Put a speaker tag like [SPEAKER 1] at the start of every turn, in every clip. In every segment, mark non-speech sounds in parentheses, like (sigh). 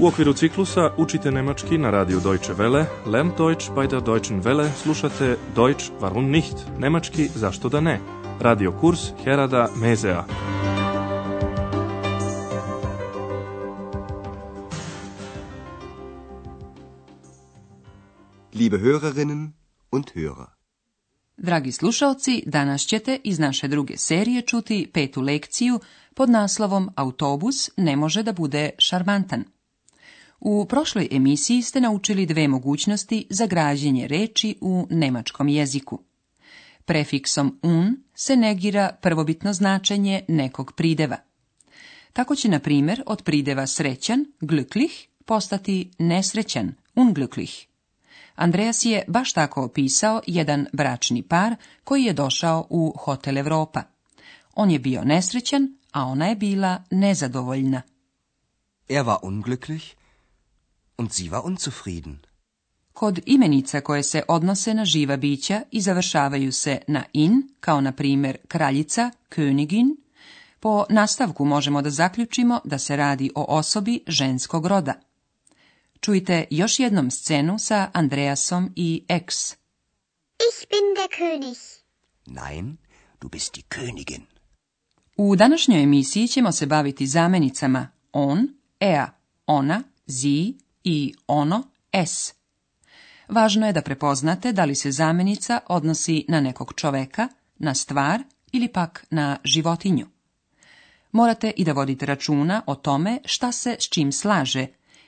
[SPEAKER 1] U okviru ciklusa učite nemački na radiju Deutsche Welle, Lern Deutsch bei der Deutschen Welle, slušate Deutsch warum nicht, nemački zašto da ne, radio kurs Herada Mezea. Liebe Hörerinnen und Hörer. Dragi slušalci, danas ćete iz naše druge serije čuti petu lekciju pod naslovom Autobus ne može da bude šarmantan. U prošloj emisiji ste naučili dve mogućnosti za građenje reči u nemačkom jeziku. Prefiksom un se negira prvobitno značenje nekog prideva. Tako će, na primjer, od prideva srećan, glücklich, postati nesrećan, unglücklich. Andreas je baš tako opisao jedan bračni par koji je došao u Hotel Europa. On je bio nesrećan, a ona je bila nezadovoljna.
[SPEAKER 2] Er war unglücklich, und sie war unzufrieden.
[SPEAKER 1] Kod imenica koje se odnose na živa bića i završavaju se na in, kao na primjer kraljica, königin, po nastavku možemo da zaključimo da se radi o osobi ženskog roda. Čujte još jednom scenu sa Andreasom i Ex.
[SPEAKER 3] Ich bin der König.
[SPEAKER 2] Nein, du bist die Königin.
[SPEAKER 1] U današnjoj emisiji ćemo se baviti zamenicama on, ea, ona, zi, i ono s. Važno je da prepoznate da li se zamjenica odnosi na nekog čoveka, na stvar ili pak na životinju. Morate i da vodite računa o tome šta se s čim slaže,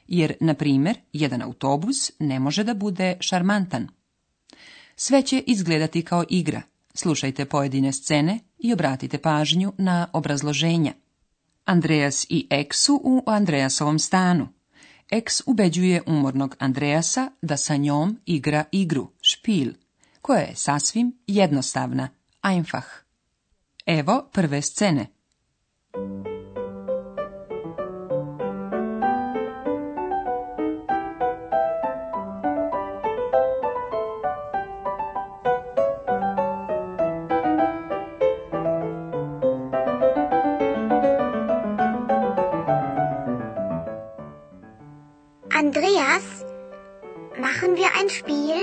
[SPEAKER 1] jer, na primjer, jedan autobus ne može da bude šarmantan. Sve će izgledati kao igra. Slušajte pojedine scene i obratite pažnju na obrazloženja. Andreas i Eksu u Andreasovom stanu. Ex ubeđuje umornog Andreasa da sa njom igra igru, špil, koja je sasvim jednostavna, einfach. Evo prve scene.
[SPEAKER 3] Andreas, machen wir ein Spiel?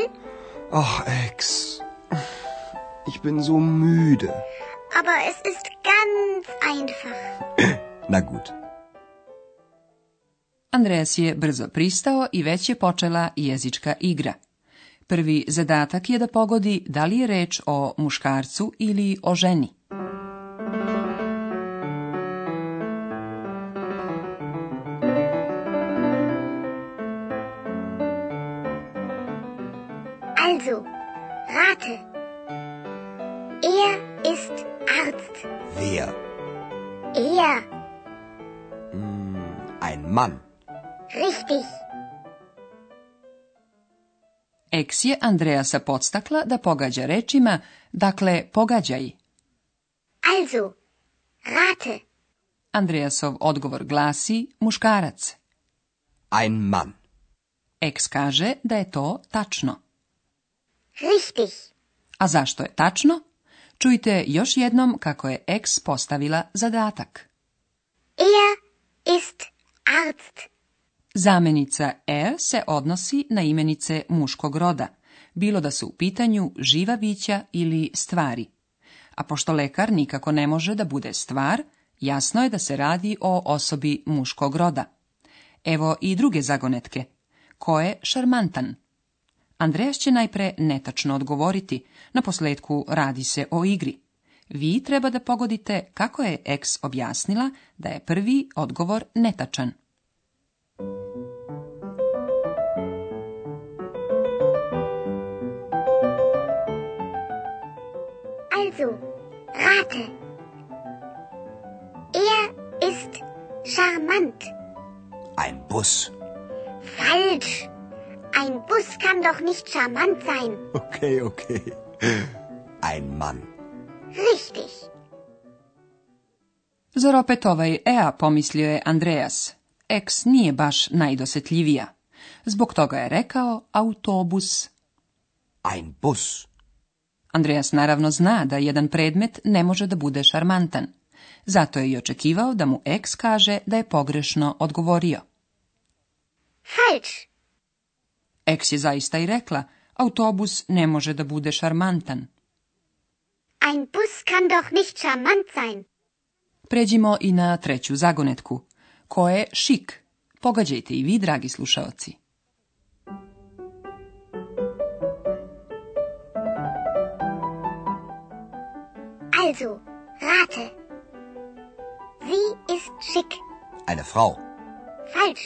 [SPEAKER 2] Ach, Ex. Ich bin so müde.
[SPEAKER 3] Aber es ist ganz einfach.
[SPEAKER 2] (clears throat) Na gut.
[SPEAKER 1] Andreas je brzo pristao i već je počela jezička igra. Prvi zadatak je da pogodi da li je reč o muškarcu ili o ženi.
[SPEAKER 3] Er.
[SPEAKER 2] Ein Mann.
[SPEAKER 3] Richtig.
[SPEAKER 1] Eks je Andreasa podstakla da pogađa rečima, dakle pogađaj.
[SPEAKER 3] Also, rate.
[SPEAKER 1] Andreasov odgovor glasi muškarac.
[SPEAKER 2] Ein Mann.
[SPEAKER 1] Eks kaže da je to tačno.
[SPEAKER 3] Richtig.
[SPEAKER 1] A zašto je tačno? Čujte još jednom kako je ex postavila zadatak.
[SPEAKER 3] Er ist Arzt.
[SPEAKER 1] Zamenica er se odnosi na imenice muškog roda, bilo da su u pitanju živa bića ili stvari. A pošto lekar nikako ne može da bude stvar, jasno je da se radi o osobi muškog roda. Evo i druge zagonetke. Ko je šarmantan? Andreas će najpre netačno odgovoriti, na posledku radi se o igri. Vi treba da pogodite kako je X objasnila da je prvi odgovor netačan.
[SPEAKER 3] Also, rate. Er ist charmant.
[SPEAKER 2] Ein Bus.
[SPEAKER 3] Falsch. Ein Bus kann
[SPEAKER 2] doch nicht charmant sein. Okay, okay. Ein Mann.
[SPEAKER 3] Richtig.
[SPEAKER 1] Zar opet ovaj Ea, pomislio je Andreas. Eks nije baš najdosjetljivija. Zbog toga je rekao autobus.
[SPEAKER 2] Ein bus.
[SPEAKER 1] Andreas naravno zna da jedan predmet ne može da bude šarmantan. Zato je i očekivao da mu eks kaže da je pogrešno odgovorio.
[SPEAKER 3] Falsch.
[SPEAKER 1] Eks je zaista i rekla, autobus ne može da bude šarmantan.
[SPEAKER 3] Ein bus kann doch nicht charmant sein.
[SPEAKER 1] Pređimo i na treću zagonetku. Ko je šik? Pogađajte i vi, dragi slušaoci.
[SPEAKER 3] Also, rate. Sie ist schick.
[SPEAKER 2] Eine Frau.
[SPEAKER 3] Falsch.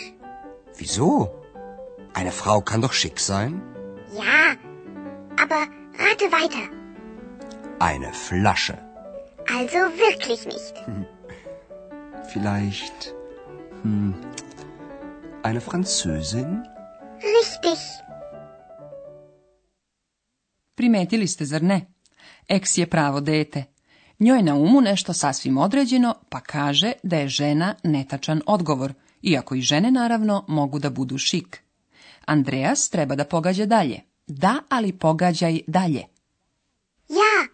[SPEAKER 2] Wieso? Eine Frau kann doch schick sein.
[SPEAKER 3] Ja, aber rate weiter.
[SPEAKER 2] Eine Flasche.
[SPEAKER 3] Also wirklich nicht. Hm.
[SPEAKER 2] Vielleicht hm, eine Französin?
[SPEAKER 3] Richtig.
[SPEAKER 1] Primetili ste, zar ne? Eks je pravo dete. Njoj na umu nešto sasvim određeno, pa kaže da je žena netačan odgovor, iako i žene naravno mogu da budu šik. Andreas treba da pogađa dalje. Da, ali pogađaj dalje.
[SPEAKER 3] Ja,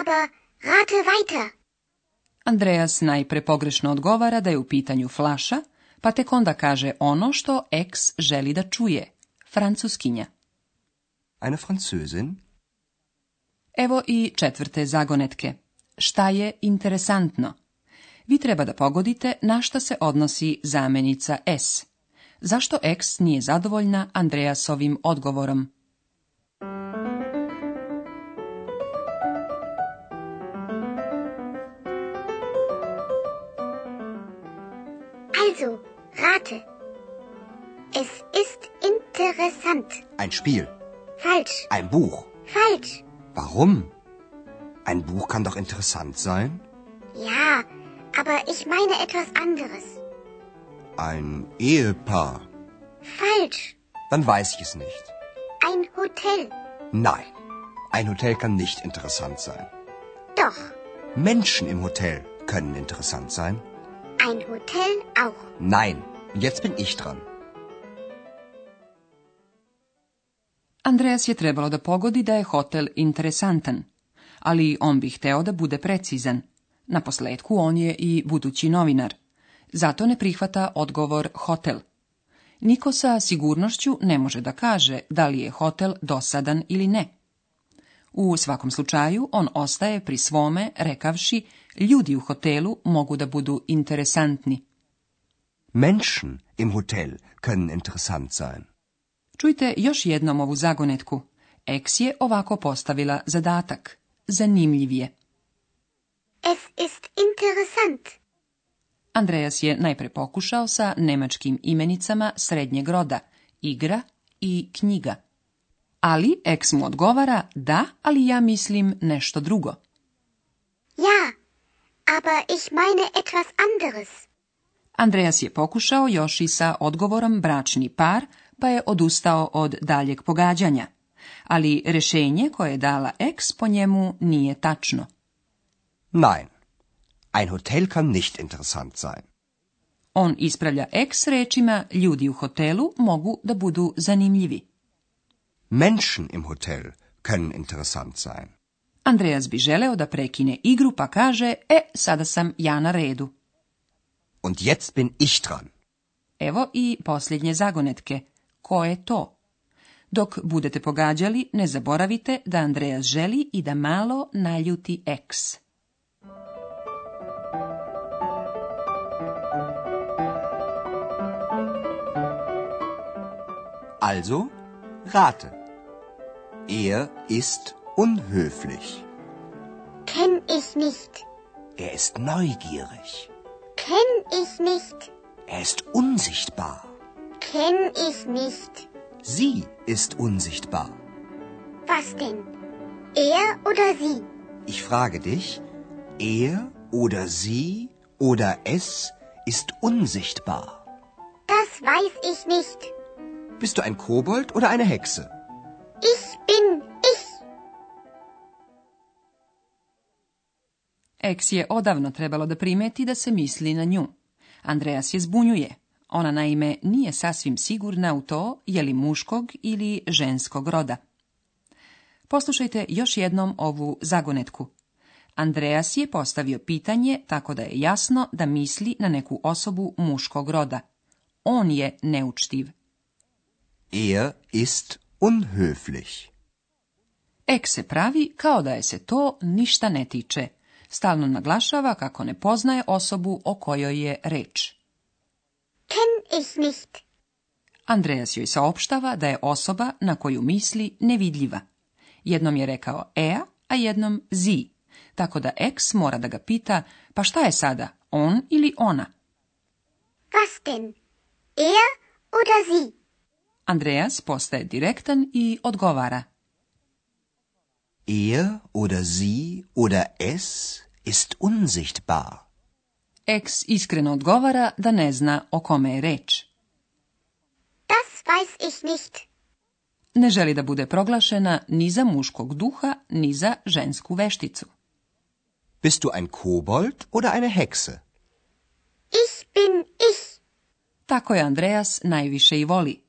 [SPEAKER 3] aber rate weiter.
[SPEAKER 1] Andreas najpre pogrešno odgovara da je u pitanju flaša, pa tek onda kaže ono što ex želi da čuje. Francuskinja. Eine Französin? Evo i četvrte zagonetke. Šta je interesantno? Vi treba da pogodite na šta se odnosi zamenica S. zašto X nije zadovoljna Andreasovim odgovorom.
[SPEAKER 3] Also, rate. Es ist interessant.
[SPEAKER 2] Ein Spiel.
[SPEAKER 3] Falsch.
[SPEAKER 2] Ein Buch.
[SPEAKER 3] Falsch.
[SPEAKER 2] Warum? Ein Buch kann doch interessant sein?
[SPEAKER 3] Ja, aber ich meine etwas anderes.
[SPEAKER 2] Ein Ehepaar.
[SPEAKER 3] Falsch.
[SPEAKER 2] Dann weiß ich es nicht.
[SPEAKER 3] Ein Hotel.
[SPEAKER 2] Nein, ein Hotel kann nicht interessant sein.
[SPEAKER 3] Doch.
[SPEAKER 2] Menschen im Hotel können interessant sein.
[SPEAKER 3] Ein Hotel auch.
[SPEAKER 2] Nein, jetzt bin ich dran.
[SPEAKER 1] Andreas je
[SPEAKER 2] trebalo
[SPEAKER 1] da pogodi da je hotel interesantan, ali on bi hteo da bude precizan. Na posledku on je i budući novinar. Zato ne prihvata odgovor hotel. Niko sa sigurnošću ne može da kaže da li je hotel dosadan ili ne. U svakom slučaju on ostaje pri svome rekavši ljudi u hotelu mogu da budu interesantni.
[SPEAKER 2] Menschen im hotel können interessant sein.
[SPEAKER 1] Čujte još jednom ovu zagonetku. Eks je ovako postavila zadatak. Zanimljiv je.
[SPEAKER 3] Es ist interessant.
[SPEAKER 1] Andreas je najpre pokušao sa nemačkim imenicama srednjeg roda, igra i knjiga. Ali eks mu odgovara, da, ali ja mislim nešto drugo.
[SPEAKER 3] Ja, aber ich meine etwas anderes.
[SPEAKER 1] Andreas je pokušao još i sa odgovorom bračni par, pa je odustao od daljeg pogađanja. Ali rješenje koje je dala eks po njemu nije tačno.
[SPEAKER 2] Nein, Ein Hotel kann nicht interessant sein.
[SPEAKER 1] On ispravlja ex rečima ljudi u hotelu mogu da budu zanimljivi.
[SPEAKER 2] Menschen im Hotel können interessant sein.
[SPEAKER 1] Andreas bi želeo da prekine igru pa kaže, e, sada sam ja na redu.
[SPEAKER 2] Und jetzt bin ich dran.
[SPEAKER 1] Evo i posljednje zagonetke. Ko je to? Dok budete pogađali, ne zaboravite da Andreas želi i da malo naljuti eks.
[SPEAKER 2] Also rate. Er ist unhöflich.
[SPEAKER 3] Kenn ich nicht.
[SPEAKER 2] Er ist neugierig.
[SPEAKER 3] Kenn ich nicht.
[SPEAKER 2] Er ist unsichtbar.
[SPEAKER 3] Kenn ich nicht.
[SPEAKER 2] Sie ist unsichtbar.
[SPEAKER 3] Was denn? Er oder sie?
[SPEAKER 2] Ich frage dich, er oder sie oder es ist unsichtbar.
[SPEAKER 3] Das weiß ich nicht.
[SPEAKER 2] Bist du Kobold oder eine Hexe?
[SPEAKER 3] Ich bin ich.
[SPEAKER 1] Eks je odavno trebalo da primeti da se misli na nju. Andreas je zbunjuje. Ona naime nije sasvim sigurna u to je li muškog ili ženskog roda. Poslušajte još jednom ovu zagonetku. Andreas je postavio pitanje tako da je jasno da misli na neku osobu muškog roda. On je neučtiv. Er ist unhöflich. Ek se pravi kao da je se to ništa ne tiče. Stalno naglašava kako ne poznaje osobu o kojoj je reč. Ken ich nicht. Andreas joj saopštava da je osoba na koju misli nevidljiva. Jednom je rekao ea, a jednom zi, tako da ex mora da ga pita pa šta je sada, on ili ona?
[SPEAKER 3] Was denn? Er oder sie?
[SPEAKER 1] Andreas postaje direktan i odgovara.
[SPEAKER 2] Er oder sie oder es ist unsichtbar.
[SPEAKER 1] Ex iskreno odgovara da ne zna o kome je reč.
[SPEAKER 3] Das weiß ich nicht.
[SPEAKER 1] Ne želi da bude proglašena ni za muškog duha, ni za žensku vešticu.
[SPEAKER 2] Bist du ein Kobold oder eine hekse?
[SPEAKER 3] Ich bin ich.
[SPEAKER 1] Tako je Andreas najviše i voli.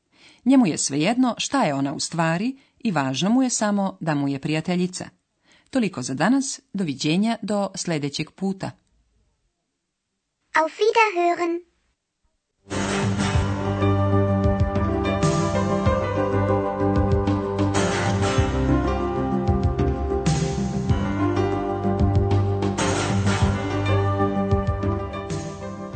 [SPEAKER 1] Njemu je svejedno šta je ona u stvari i važno mu je samo da mu je prijateljica. Toliko za danas, doviđenja do sljedećeg puta.
[SPEAKER 3] Auf Wiederhören!